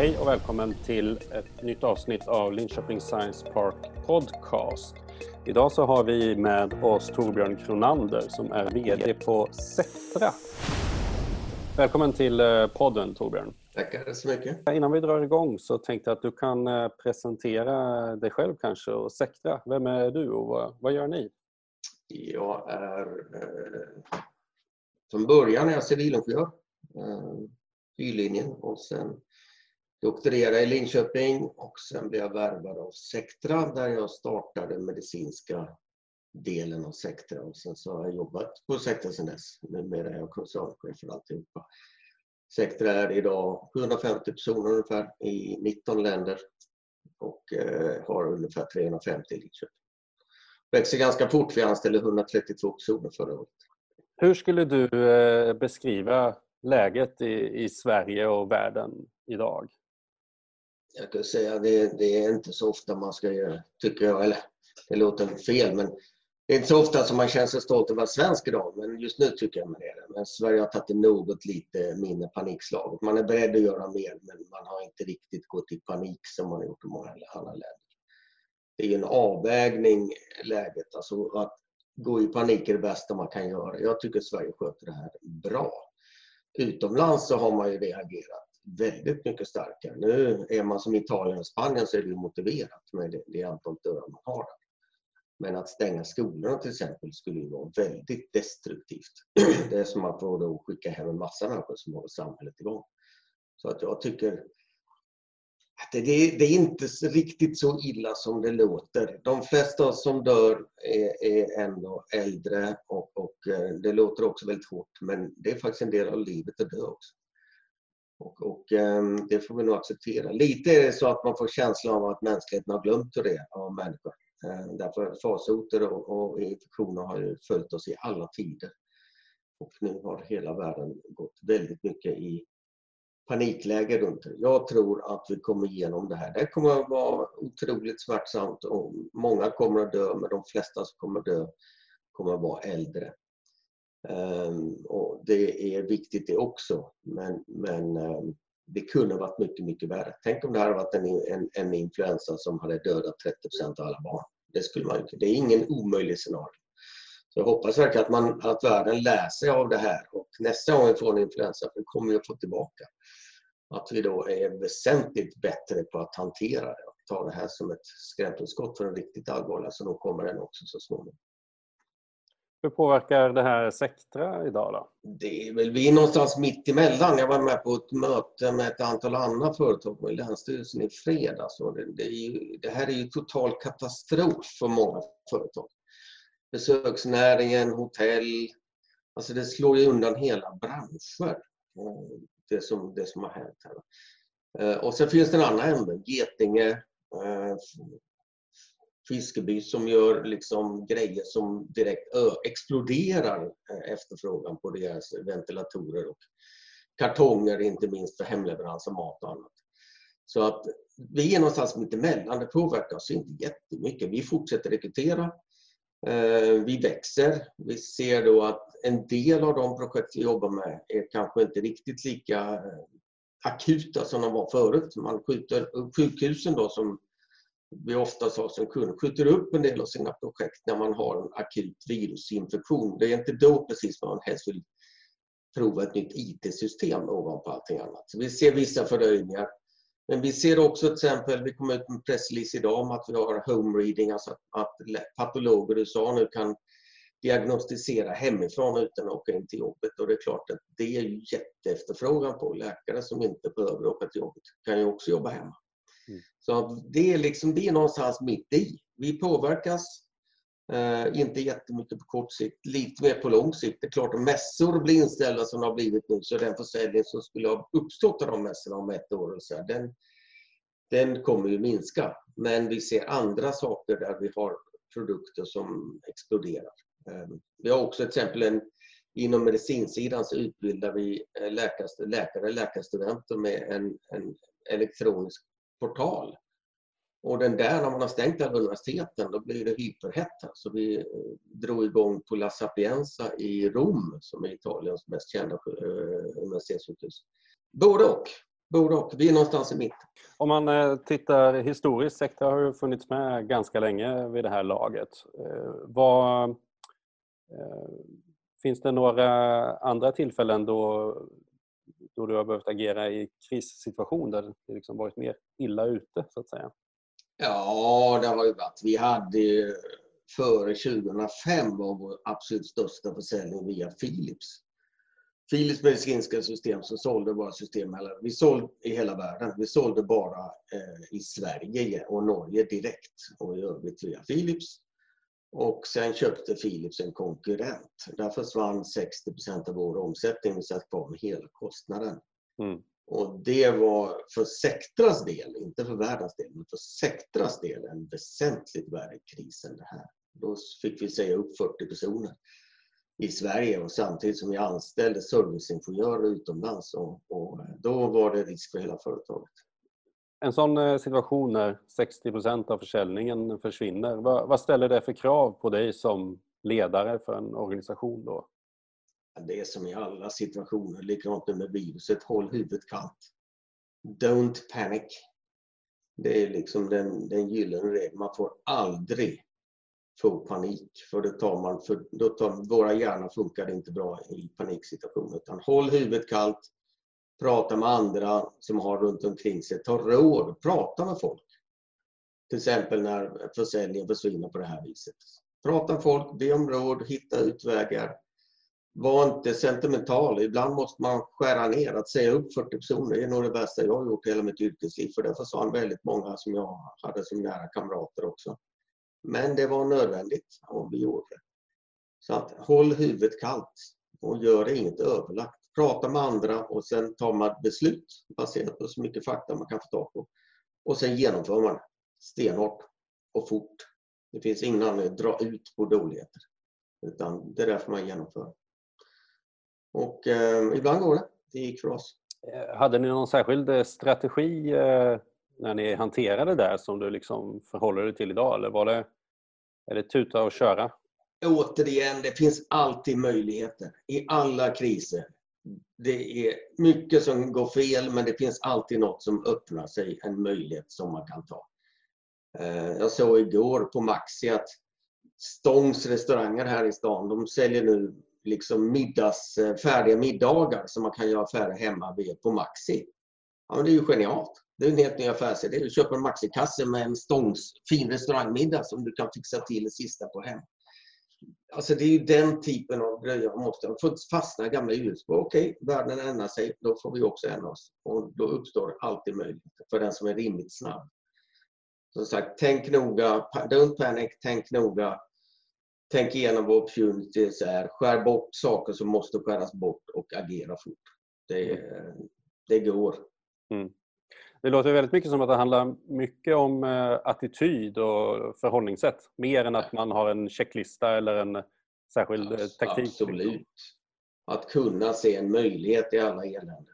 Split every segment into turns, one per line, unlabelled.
Hej och välkommen till ett nytt avsnitt av Linköping Science Park Podcast. Idag så har vi med oss Torbjörn Kronander som är VD på Sectra. Välkommen till eh, podden Torbjörn.
Tackar så mycket.
Innan vi drar igång så tänkte jag att du kan eh, presentera dig själv kanske och Sectra. Vem är du och vad, vad gör ni?
Jag är eh, från början är jag civilingenjör, eh, Y-linjen och sen doktorerade i Linköping och sen blev jag värvad av Sectra där jag startade medicinska delen av Sectra och sen så har jag jobbat på Sectra sedan dess. Numera är jag koncernchef för alltihopa. Sectra är idag 750 personer ungefär i 19 länder och eh, har ungefär 350 i Linköping. Växer ganska fort, vi anställde 132 personer förra året.
Hur skulle du eh, beskriva läget i, i Sverige och världen idag?
Jag kan säga det, det är inte så ofta man ska göra, tycker jag, eller det låter fel, men det är inte så ofta som man känner sig stolt över att vara svensk idag, men just nu tycker jag man är det. Men Sverige har tagit det något lite mindre panikslaget. Man är beredd att göra mer, men man har inte riktigt gått i panik som man har gjort i många andra länder. Det är ju en avvägning, läget. Alltså att gå i panik är det bästa man kan göra. Jag tycker Sverige sköter det här bra. Utomlands så har man ju reagerat väldigt mycket starkare. Nu är man som Italien och Spanien så är det motiverat med det, det antal dörrar man har. Där. Men att stänga skolorna till exempel skulle ju vara väldigt destruktivt. Det är som att då skicka hem en massa människor som håller samhället igång. Så att jag tycker att det, det, är inte riktigt så illa som det låter. De flesta som dör är, är ändå äldre och, och, eh, det låter också väldigt hårt men det är faktiskt en del av livet att dö också. Och, och ehm, det får vi nog acceptera. Lite är det så att man får känslan av att mänskligheten har glömt hur det är av människor. Ehm, Därför farsoter och, och infektioner har ju följt oss i alla tider. Och nu har hela världen gått väldigt mycket i panikläge runt det. Jag tror att vi kommer igenom det här. Det kommer att vara otroligt smärtsamt och många kommer att dö, men de flesta som kommer att dö kommer att vara äldre. Um, och det är viktigt det också, men, men um, det kunde ha varit mycket, mycket värre. Tänk om det hade varit en, en, en influensa som hade dödat 30% av alla barn. Det, skulle man inte. det är ingen omöjlig scenario. Så jag hoppas verkligen att, man, att världen lär sig av det här och nästa gång vi får en influensa, för kommer vi att få tillbaka, att vi då är väsentligt bättre på att hantera det och ta det här som ett skrämselskott för en riktigt allvarlig, så då kommer den också så småningom.
Hur påverkar det här Sectra idag då?
Det är väl vi är någonstans mitt emellan. Jag var med på ett möte med ett antal andra företag på Länsstyrelsen i fredags. Och det, det, ju, det här är ju total katastrof för många företag. Besöksnäringen, hotell. Alltså det slår ju undan hela branscher. Eh, det som, det som har hänt här. Eh, och sen finns det en annan ände. Getinge, eh, Fiskeby som gör liksom grejer som direkt exploderar eh, efterfrågan på deras ventilatorer och kartonger, inte minst för hemleverans av mat och annat. Så att vi är någonstans mittemellan. Det påverkar oss inte jättemycket. Vi fortsätter rekrytera. Eh, vi växer. Vi ser då att en del av de projekt vi jobbar med är kanske inte riktigt lika eh, akuta som de var förut. Man skjuter upp sjukhusen då som vi ofta sa som kund, skjuter upp en del av sina projekt när man har en akut virusinfektion. Det är inte då precis man helst vill prova ett nytt IT-system ovanpå allting annat. Så vi ser vissa fördröjningar. Men vi ser också till exempel, vi kom ut med en pressrelease idag om att vi har home reading, alltså att patologer i USA nu kan diagnostisera hemifrån utan att åka in till jobbet. Och det är klart att det är ju jätteefterfrågan på. Läkare som inte behöver åka till jobbet kan ju också jobba hemma. Så det är, liksom, det är någonstans mitt i. Vi påverkas, eh, inte jättemycket på kort sikt, lite mer på lång sikt. Det är klart om mässor blir inställda som det har blivit nu så den försäljning som skulle ha uppstått av de mässorna om ett år, så här, den, den kommer ju minska. Men vi ser andra saker där vi har produkter som exploderar. Eh, vi har också till exempel en Inom medicinsidan så utbildar vi eh, läkare, läkare läkarstudenter med en, en elektronisk portal. Och den där, när man har stängt alla universiteten, då blir det hyperhett. Så vi eh, drog igång på La Sapienza i Rom, som är Italiens mest kända eh, universitetssjukhus. Både och. både och. Vi är någonstans i mitten.
Om man eh, tittar historiskt, Sectra har ju funnits med ganska länge vid det här laget. Vad, finns det några andra tillfällen då, då du har behövt agera i krissituation där det liksom varit mer illa ute så att säga?
Ja, det har ju varit. Vi hade före 2005 var vår absolut största försäljning via Philips. Philips medicinska system som sålde våra system, eller vi sålde i hela världen. Vi sålde bara eh, i Sverige och Norge direkt och i övrigt via Philips. Och sen köpte Philips en konkurrent. Där försvann 60% av vår omsättning. Vi satt kvar med hela kostnaden. Mm. Och det var för Sectras del, inte för världens del, men för Sectras del en väsentligt värre kris än det här. Då fick vi säga upp 40 personer i Sverige och samtidigt som vi anställde serviceingenjörer utomlands och, och då var det risk för hela företaget.
En sån eh, situation när 60% av försäljningen försvinner, vad, vad, ställer det för krav på dig som ledare för en organisation då?
Det är som i alla situationer, likadant med viruset, håll huvudet kallt. Don't panic. Det är liksom den, den gyllene regeln. Man får aldrig få panik. För det tar man, för då tar, våra hjärnor funkar inte bra i paniksituationer. Utan håll huvudet kallt, prata med andra som har runt omkring sig. Ta råd, prata med folk. Till exempel när försäljningen försvinner på det här viset. Prata med folk, be om råd, hitta utvägar. Var inte sentimental. Ibland måste man skära ner. Att säga upp 40 personer är nog det bästa jag har gjort i hela mitt yrkesliv. För det försvann väldigt många som jag hade som nära kamrater också. Men det var nödvändigt och vi gjorde det. Så att håll huvudet kallt och gör inget överlagt. Prata med andra och sen tar man beslut baserat på så mycket fakta man kan få tag på. Och sen genomför man stenhårt och fort. Det finns ingen anledning att dra ut på dåligheter. Utan det är därför man genomför. Och eh, ibland går det. Det gick för oss.
Eh, hade ni någon särskild eh, strategi eh, när ni hanterade det där som du liksom förhåller dig till idag? Eller var det, är det tuta och köra?
Återigen, det finns alltid möjligheter i alla kriser. Det är mycket som går fel men det finns alltid något som öppnar sig, en möjlighet som man kan ta. Eh, jag såg igår på Maxi att Stångs restauranger här i stan, de säljer nu liksom middags, eh, färdiga middagar som man kan göra affärer hemma på Maxi. Ja, men det är ju genialt. Det är en helt ny affärsidé. Du köper en Maxi-kasse med en stångs fin restaurangmiddag som du kan fixa till det sista på hem. Alltså det är ju den typen av grejer man måste... Man får fastna i gamla hjulspår. Okej, världen ändrar sig. Då får vi också ändra oss. Och då uppstår alltid möjligheter för den som är rimligt snabb. Som sagt, tänk noga. Don't panic. Tänk noga. Tänk igenom vad opportunities är. Skär bort saker som måste skäras bort och agera fort. Det, det går. Mm.
Det låter väldigt mycket som att det handlar mycket om eh, attityd och förhållningssätt. Mer än att man har en checklista eller en särskild
eh,
taktik.
Absolut. Att kunna se en möjlighet i alla elände.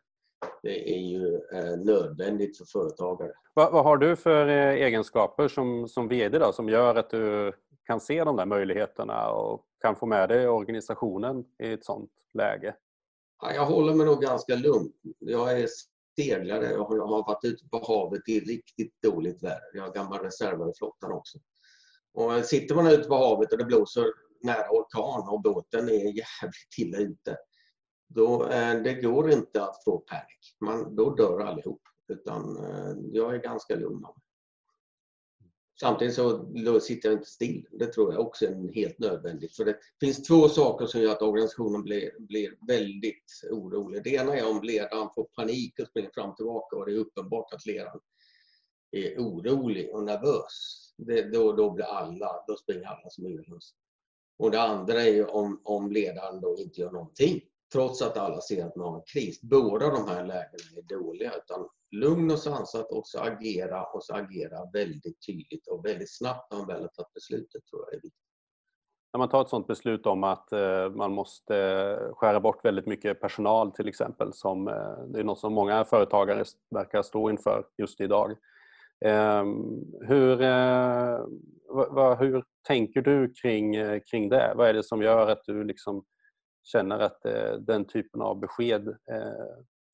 Det är ju eh, nödvändigt för företagare.
Vad, vad, har du för egenskaper som, som VD då, som gör att du kan se de där möjligheterna och kan få med dig organisationen i ett sådant läge?
Ja, jag håller mig nog ganska lugn. Jag är seglare. Jag har, varit ute på havet i riktigt dåligt väder. Jag har gammal reservare i flottan också. Och sitter man ute på havet och det blåser nära orkan och båten är jävligt illa ute. Då, eh, det går inte att få panik. Man, då dör allihop. Utan eh, jag är ganska lugn av mig. Samtidigt så sitter jag inte still. Det tror jag också är helt nödvändigt. För det finns två saker som gör att organisationen blir, blir väldigt orolig. Det ena är om ledaren får panik och springer fram och tillbaka och det är uppenbart att ledaren är orolig och nervös. Det, då, då blir alla, då springer alla som urhus. Och det andra är om, om ledaren då inte gör någonting trots att alla ser att man har en kris. Båda de här lägena är dåliga. Utan lugn och sansat och så agera och så agera väldigt tydligt och väldigt snabbt när man väl har tagit beslutet tror jag är viktigt.
När man tar ett sådant beslut om att eh, man måste skära bort väldigt mycket personal till exempel, som, eh, det är något som många företagare verkar stå inför just idag. Ehm, hur, eh, hur tänker du kring, kring det? Vad är det som gör att du liksom känner att den typen av besked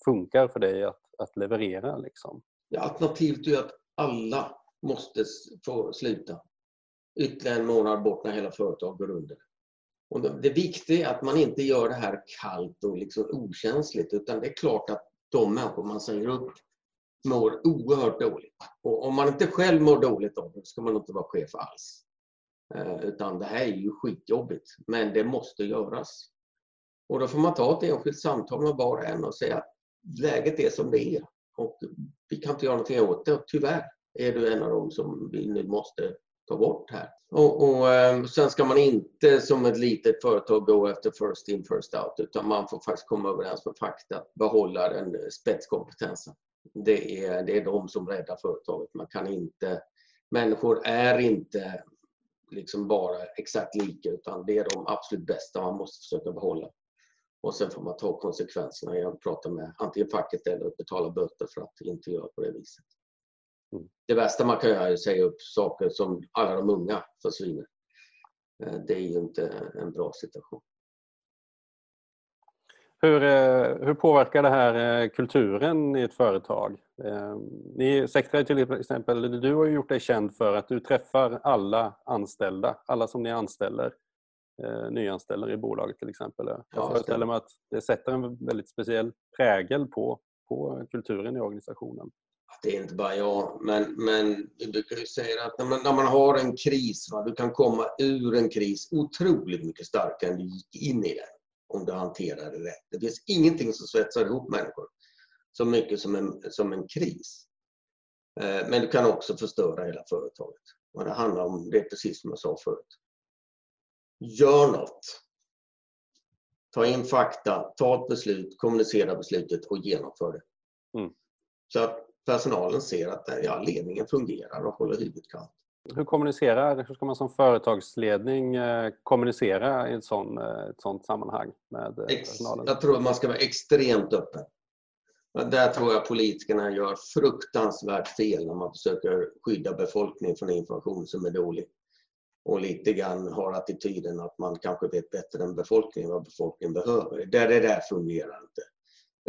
funkar för dig att att leverera. Liksom.
Alternativet är att alla måste få sluta. Ytterligare en månad bort när hela företaget går under. Och det viktiga är att man inte gör det här kallt och liksom okänsligt utan det är klart att de människor man säger upp mår oerhört dåligt. Och om man inte själv mår dåligt av det ska man inte vara chef alls. Eh, utan det här är ju skitjobbigt, men det måste göras. Och då får man ta ett enskilt samtal med var och en och säga att läget är som det är. Och vi kan inte göra någonting åt det. Och tyvärr är du en av dem som vi nu måste ta bort här. Och, och ehm, Sen ska man inte som ett litet företag gå efter first in first out utan man får faktiskt komma överens med fakta, att behålla den eh, spetskompetensen. Det är, det är de som räddar företaget. Man kan inte, människor är inte liksom bara exakt lika utan det är de absolut bästa man måste försöka behålla. Och sen får man ta konsekvenserna genom att prata med antingen facket eller betala böter för att inte göra på det viset. Mm. Det värsta man kan göra är att säga upp saker som alla de unga försvinner. Eh, det är ju inte en bra situation.
Hur, eh, hur påverkar det här eh, kulturen i ett företag? Ni, Sectra till exempel, du har gjort dig känd för att du träffar alla anställda, alla som ni anställer, nyanställer i bolaget till exempel. Jag ja, föreställer mig att det sätter en väldigt speciell prägel på, på kulturen i organisationen
det är inte bara jag, men, men vi brukar ju säga att när man, när man har en kris, va, du kan komma ur en kris otroligt mycket starkare än du gick in i den om du hanterar det rätt. Det finns ingenting som svetsar ihop människor så mycket som en, som en kris. Eh, men du kan också förstöra hela företaget. Och det handlar om, det är precis som jag sa förut. Gör något. Ta in fakta, ta ett beslut, kommunicera beslutet och genomför det. Mm. Så att personalen ser att ja, ledningen fungerar och håller huvudet kallt.
Hur kommunicerar, hur ska man som företagsledning eh, kommunicera i ett, sån, eh, ett sånt sammanhang med eh, personalen?
Jag tror att man ska vara extremt öppen. Där tror jag politikerna gör fruktansvärt fel när man försöker skydda befolkningen från information som är dålig. Och lite grann har attityden att man kanske vet bättre än befolkningen vad befolkningen behöver. Där det där fungerar inte.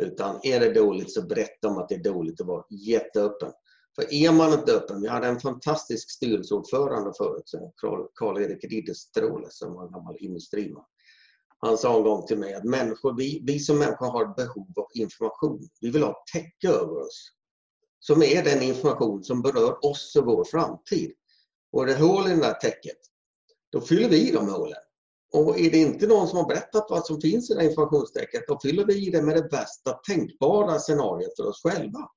Utan är det dåligt så berätta om att det är dåligt och var jätteöppen. För är man inte öppen, vi hade en fantastisk styrelseordförande förut, Karl-Erik Ridderstråle som var en gammal industriman. Han sa en gång till mig att människor, vi, vi som människor har behov av information. Vi vill ha täcke över oss. Som är den information som berör oss och vår framtid. Och är det hål i det där täcket, då fyller vi i de hålen. Och är det inte någon som har berättat vad som finns i det informationstäcket, då fyller vi i det med det bästa tänkbara scenariot för oss själva.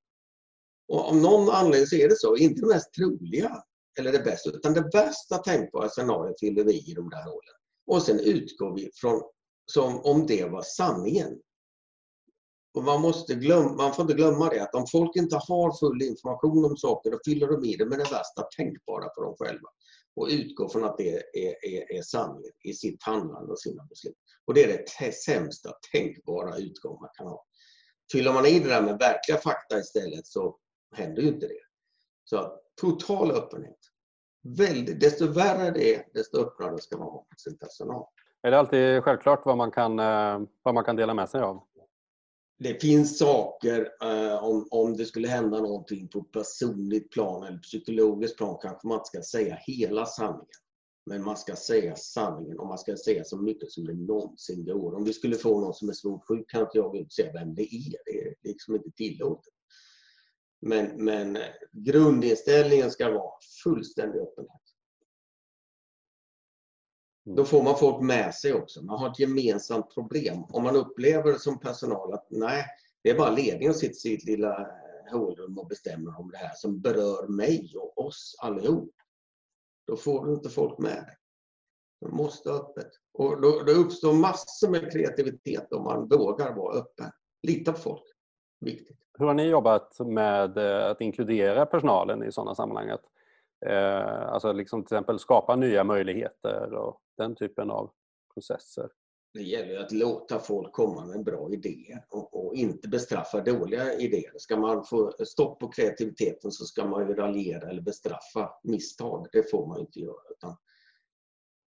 Och om någon anledning så är det så, inte det mest troliga eller det bästa, utan det bästa tänkbara scenariot fyller vi i de där hålen. Och sen utgår vi från som om det var sanningen. Och man, måste glömma, man får inte glömma det att om folk inte har full information om saker, då fyller de i det med det värsta tänkbara för dem själva och utgår från att det är, är, är sanningen i sitt handlande och sina beslut. Och det är det sämsta tänkbara utgång man kan ha. Fyller man i det där med verkliga fakta istället så händer ju inte det. Så total öppenhet. Väldigt, desto värre det är, desto öppnare ska man vara mot sin personal.
Är det alltid självklart vad man kan, eh, vad man kan dela med sig av?
Det finns saker, eh, om, om det skulle hända någonting på personligt plan eller psykologiskt plan kanske man inte ska säga hela sanningen. Men man ska säga sanningen och man ska säga så mycket som det någonsin går. Om vi skulle få någon som är svårt sjuk kan inte jag säga vem det är. Det är liksom inte tillåtet. Men, men eh, grundinställningen ska vara fullständig öppenhet. Då får man folk med sig också. Man har ett gemensamt problem. Om man upplever som personal att nej, det är bara ledningen som sitter i sitt lilla hålrum och bestämmer om det här som berör mig och oss allihop. Då får du inte folk med dig. Du måste öppet. Och då, då uppstår massor med kreativitet om man vågar vara öppen. Lita på folk. Viktigt.
Hur har ni jobbat med eh, att inkludera personalen i sådana sammanhang? Att, eh, alltså liksom till exempel skapa nya möjligheter och den typen av processer.
Det gäller att låta folk komma med bra idéer och, och, inte bestraffa dåliga idéer. Ska man få stopp på kreativiteten så ska man ju raljera eller bestraffa misstag. Det får man inte göra. Utan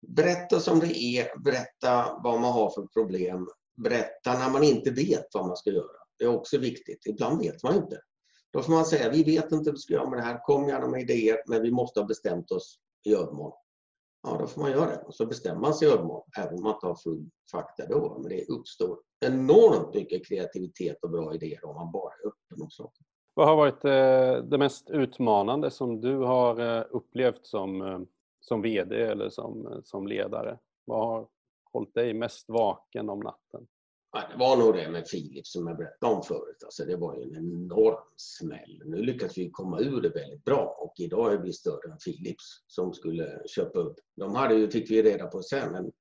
berätta som det är, berätta vad man har för problem, berätta när man inte vet vad man ska göra. Det är också viktigt. Ibland vet man inte. Då får man säga, vi vet inte vad vi ska göra med det här. Kom gärna med idéer, men vi måste ha bestämt oss i övermorgon. Ja, då får man göra det. Och så bestämmer man sig övermorgon, även om man inte har full fakta då. Men det uppstår enormt mycket kreativitet och bra idéer om man bara är öppen om saker.
Vad har varit eh, det mest utmanande som du har eh, upplevt som, eh, som VD eller som, som ledare? Vad har hållit dig mest vaken om natten?
Det var nog det med Filip som jag berättade om förut. Alltså det var ju en enorm smäll. Nu lyckades vi komma ur det väldigt bra och idag är vi större än Philips som skulle köpa upp. De hade ju, fick vi reda på sen, en,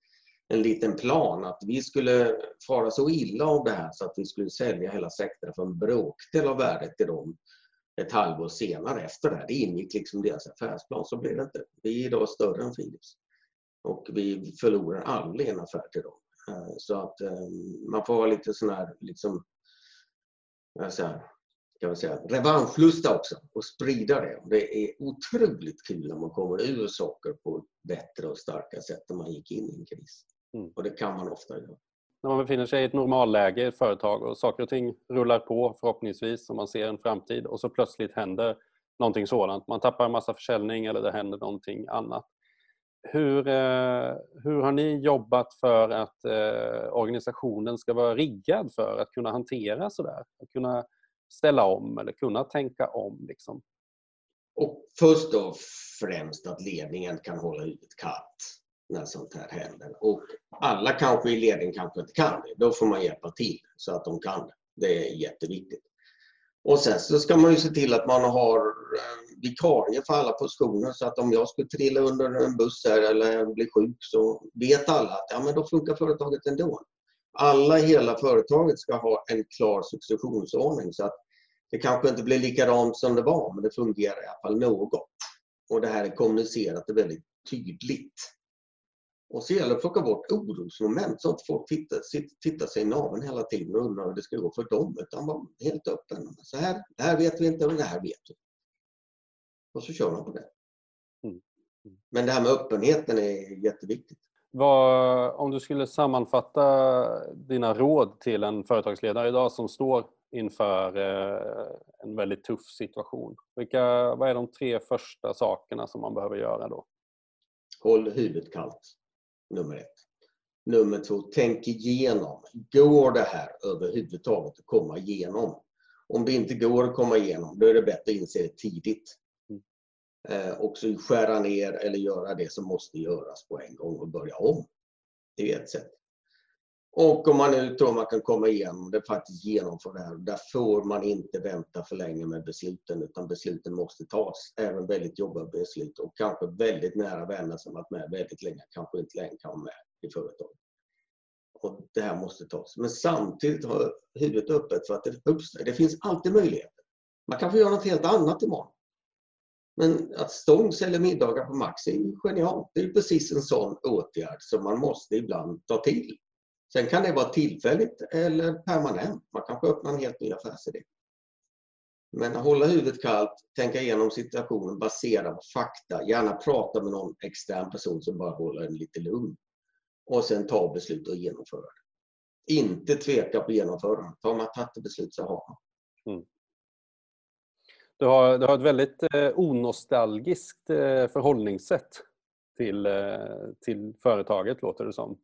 en liten plan att vi skulle fara så illa av det här så att vi skulle sälja hela sektorn för en bråkdel av värdet till dem ett halvår senare efter det. Här. Det ingick liksom deras affärsplan. Så blev det inte. Vi är idag större än Philips. Och vi förlorar aldrig en affär till dem. Eh, så att eh, man får vara lite sån här, liksom, säga, kan man säga, revanschlusta också och sprida det. Det är otroligt kul när man kommer ur saker på bättre och starkare sätt än man gick in i en kris. Mm. Och det kan man ofta göra.
När man befinner sig i ett normalläge i ett företag och saker och ting rullar på förhoppningsvis och man ser en framtid och så plötsligt händer någonting sådant. Man tappar en massa försäljning eller det händer någonting annat. Hur, eh, hur har ni jobbat för att eh, organisationen ska vara riggad för att kunna hantera sådär? Att kunna ställa om eller kunna tänka om? Liksom?
Och först och främst att ledningen kan hålla huvudet kallt när sånt här händer. Och alla kanske i ledningen kanske inte kan det. Då får man hjälpa till så att de kan det. Det är jätteviktigt. Och sen så ska man ju se till att man har eh, vikarie vikarier för alla positioner så att om jag skulle trilla under en buss här eller bli sjuk så vet alla att ja, men då funkar företaget ändå. Alla i hela företaget ska ha en klar successionsordning så att det kanske inte blir likadant som det var men det fungerar i alla fall något. Och det här är kommunicerat väldigt tydligt. Och så gäller det att plocka bort orosmoment så att folk tittar, tittar sig i naveln hela tiden och undrar hur det ska gå för dem. Utan vara helt öppen. Så här, det här vet vi inte och det här vet vi. Och så kör man på det. Mm. Mm. Men det här med öppenheten är jätteviktigt.
Vad, om du skulle sammanfatta dina råd till en företagsledare idag som står inför eh, en väldigt tuff situation. Vilka, vad är de tre första sakerna som man behöver göra då?
Håll huvudet kallt nummer ett. Nummer två, tänk igenom. Går det här överhuvudtaget att komma igenom? Om det inte går att komma igenom, då är det bättre att inse det tidigt. Eh, och så skära ner eller göra det som måste göras på en gång och börja om. Det är ett sätt. Och om man nu tror man kan komma igenom det, faktiskt genomföra det här, där får man inte vänta för länge med besluten, utan besluten måste tas. Även väldigt jobbiga beslut och kanske väldigt nära vänner som varit med väldigt länge, kanske inte längre kan vara med i företaget. Och det här måste tas. Men samtidigt ha huvudet öppet för att det. Det finns alltid möjligheter. Man kanske gör något helt annat imorgon. Men att Stång säljer middagar på Max är genialt. Det är precis en sån åtgärd som man måste ibland ta till. Sen kan det vara tillfälligt eller permanent. Man kanske öppnar en helt ny affärsidé. Men att hålla huvudet kallt, tänka igenom situationen baserat på fakta. Gärna prata med någon extern person som bara håller en lite lugn. Och sen ta beslut och genomföra det. Inte tveka på genomförandet. Har man tagit ett beslut så har man. Mm.
Du, har, du har ett väldigt eh, onostalgiskt eh, förhållningssätt till, eh, till företaget låter det som.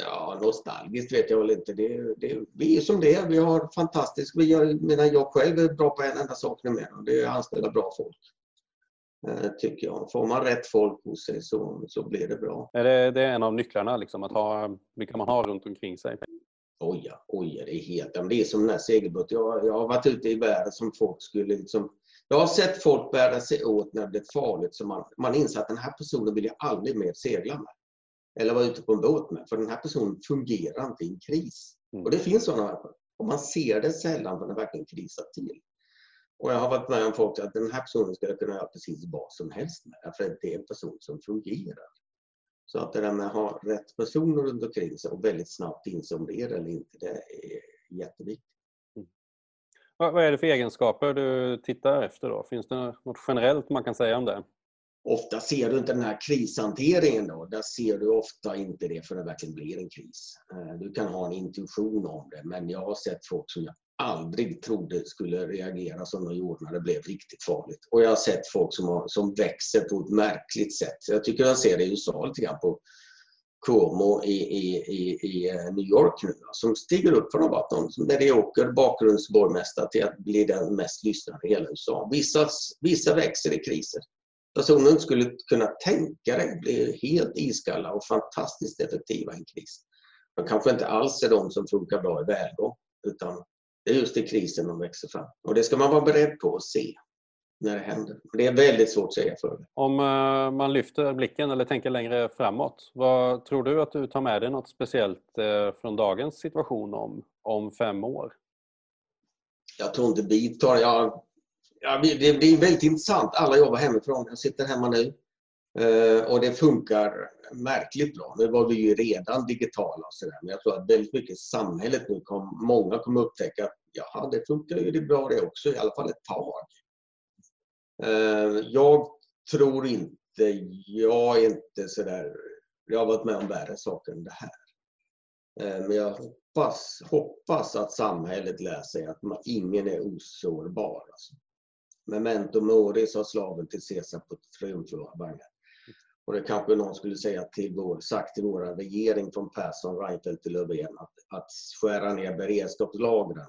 Ja, nostalgiskt vet jag väl inte. Det, det, vi är som det är. Vi har fantastiskt... Vi gör, menar, jag själv är bra på en enda sak numera och det är att anställa bra folk. Eh, tycker jag. Får man rätt folk hos sig så, så blir det bra.
Är det, det är en av nycklarna, liksom, att ha, vilka man har runt omkring sig?
Oj, ja, oj, det är helt... Det är som den här segelbåten. Jag, jag har varit ute i världen som folk skulle liksom... Jag har sett folk bära sig åt när det blir farligt så man, man inser att den här personen vill jag aldrig mer segla med eller vara ute på en båt med. För den här personen fungerar inte i en kris. Mm. Och det finns sådana människor. Och man ser det sällan när det verkligen krisar till. Och jag har varit med om folk att den här personen skulle kunna göra precis vad som helst med. För det är en person som fungerar. Så att det där med att ha rätt personer runt omkring sig och väldigt snabbt inse om det är det eller inte, det är jätteviktigt. Mm.
Vad är det för egenskaper du tittar efter då? Finns det något generellt man kan säga om det?
ofta ser du inte den här krishanteringen. Då. Där ser du ofta inte det för det verkligen blir en kris. Eh, du kan ha en intuition om det, men jag har sett folk som jag aldrig trodde skulle reagera som de gjorde när det blev riktigt farligt. Och jag har sett folk som, har, som växer på ett märkligt sätt. Jag tycker jag ser det i USA lite grann på Cuomo i, i, i, i eh, New York nu, som stiger upp från att vara åker medioker bakgrundsborgmästare till att bli den mest lyssnade i hela USA. Vissa, vissa växer i kriser. Personen skulle kunna tänka dig bli helt iskalla och fantastiskt effektiva i en kris. De kanske inte alls är de som funkar bra i välgång, utan det är just i krisen de växer fram. Och det ska man vara beredd på att se när det händer. Det är väldigt svårt att säga för det.
Om eh, man lyfter blicken eller tänker längre framåt, vad tror du att du tar med dig något speciellt eh, från dagens situation om, om fem år?
Jag tror inte vi tar... Ja, det blir väldigt intressant. Alla jobbar hemifrån. Jag sitter hemma nu. Eh, och det funkar märkligt bra. Nu var vi ju redan digitala och sådär. Men jag tror att väldigt mycket i samhället nu kom, många kommer upptäcka att jaha, det funkar ju det bra det också, i alla fall ett tag. Eh, jag tror inte, jag är inte sådär, jag har varit med om värre saker än det här. Eh, men jag hoppas, hoppas att samhället lär sig att man, ingen är osårbar. Alltså. Memento mori sa slaven till Caesar på triumfvagnen. Och det kanske någon skulle säga till vår, sagt till vår regering från Persson, Reinfeldt till Löfven att, att skära ner beredskapslagren.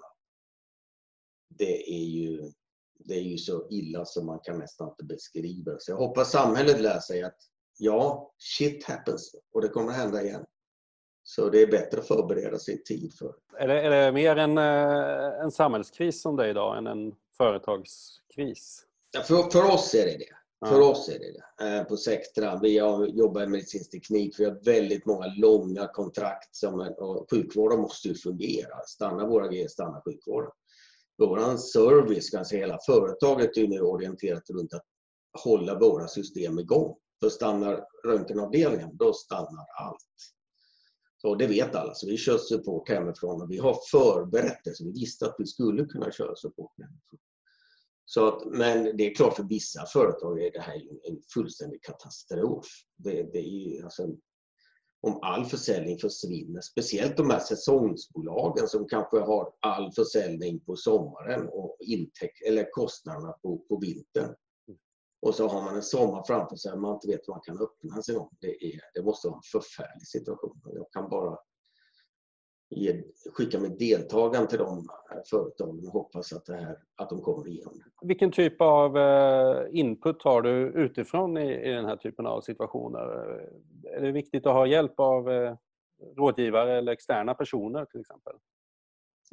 Det är ju det är ju så illa som man kan nästan inte beskriva. Så jag hoppas samhället lär sig att ja, shit happens och det kommer att hända igen. Så det är bättre att förbereda sig i tid för.
Är det, är det mer en, eh, en samhällskris som det är idag än en företagskris?
Ja, för, för oss är det det. Ja. För oss är det det. Eh, på Sectra. Vi jobbar med medicinsk teknik. Vi har väldigt många långa kontrakt. Som, och sjukvården måste ju fungera. Stannar våra grejer, stannar sjukvården. Vår service, kanske hela företaget, är nu orienterat runt att hålla våra system igång. För stannar röntgenavdelningen, då stannar allt. Så det vet alla, så vi kör support hemifrån och vi har förberett det, så vi visste att vi skulle kunna köra support hemifrån. Så att, men det är klart för vissa företag är det här en fullständig katastrof. Det, det är alltså om all försäljning försvinner. Speciellt de här säsongsbolagen som kanske har all försäljning på sommaren och intäkt, eller kostnaderna på, på vintern. Och så har man en sommar framför sig och man inte vet hur man kan öppna sig. Det, är, det måste vara en förfärlig situation. Jag kan bara ge, skicka med deltagaren till dem företagen och hoppas att, det här, att de kommer igenom.
Vilken typ av eh, input har du utifrån i, i den här typen av situationer? Är det viktigt att ha hjälp av eh, rådgivare eller externa personer till exempel?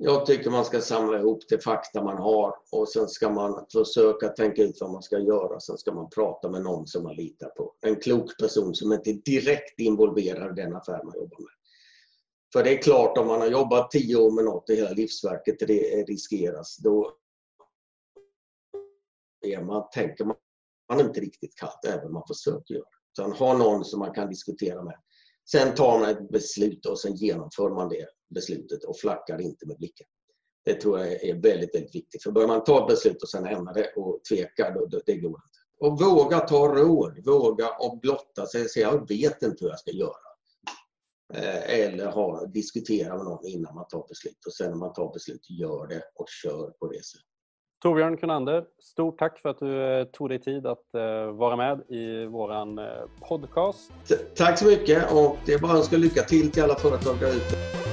Jag tycker man ska samla ihop det fakta man har och sen ska man försöka tänka ut vad man ska göra. Sen ska man prata med någon som man litar på. En klok person som inte är direkt involverad i den affär man jobbar med. För det är klart, om man har jobbat tio år med något i hela livsverket det riskeras, då är man, tänker man, man inte riktigt kallt, även om man försöker göra det. Utan ha någon som man kan diskutera med. Sen tar man ett beslut och sen genomför man det beslutet och flackar inte med blicken. Det tror jag är väldigt, väldigt viktigt. För börjar man ta ett beslut och sen ändra det och tveka, då, det går inte. Och våga ta råd, våga och blotta sig. Säga, jag vet inte hur jag ska göra. Eh, eller ha, diskutera med någon innan man tar beslut. Och sen när man tar beslut, gör det och kör på det sättet.
Torbjörn Kronander, stort tack för att du eh, tog dig tid att eh, vara med i vår podcast.
Tack så mycket och det är bara att önska lycka till till alla företag där ute.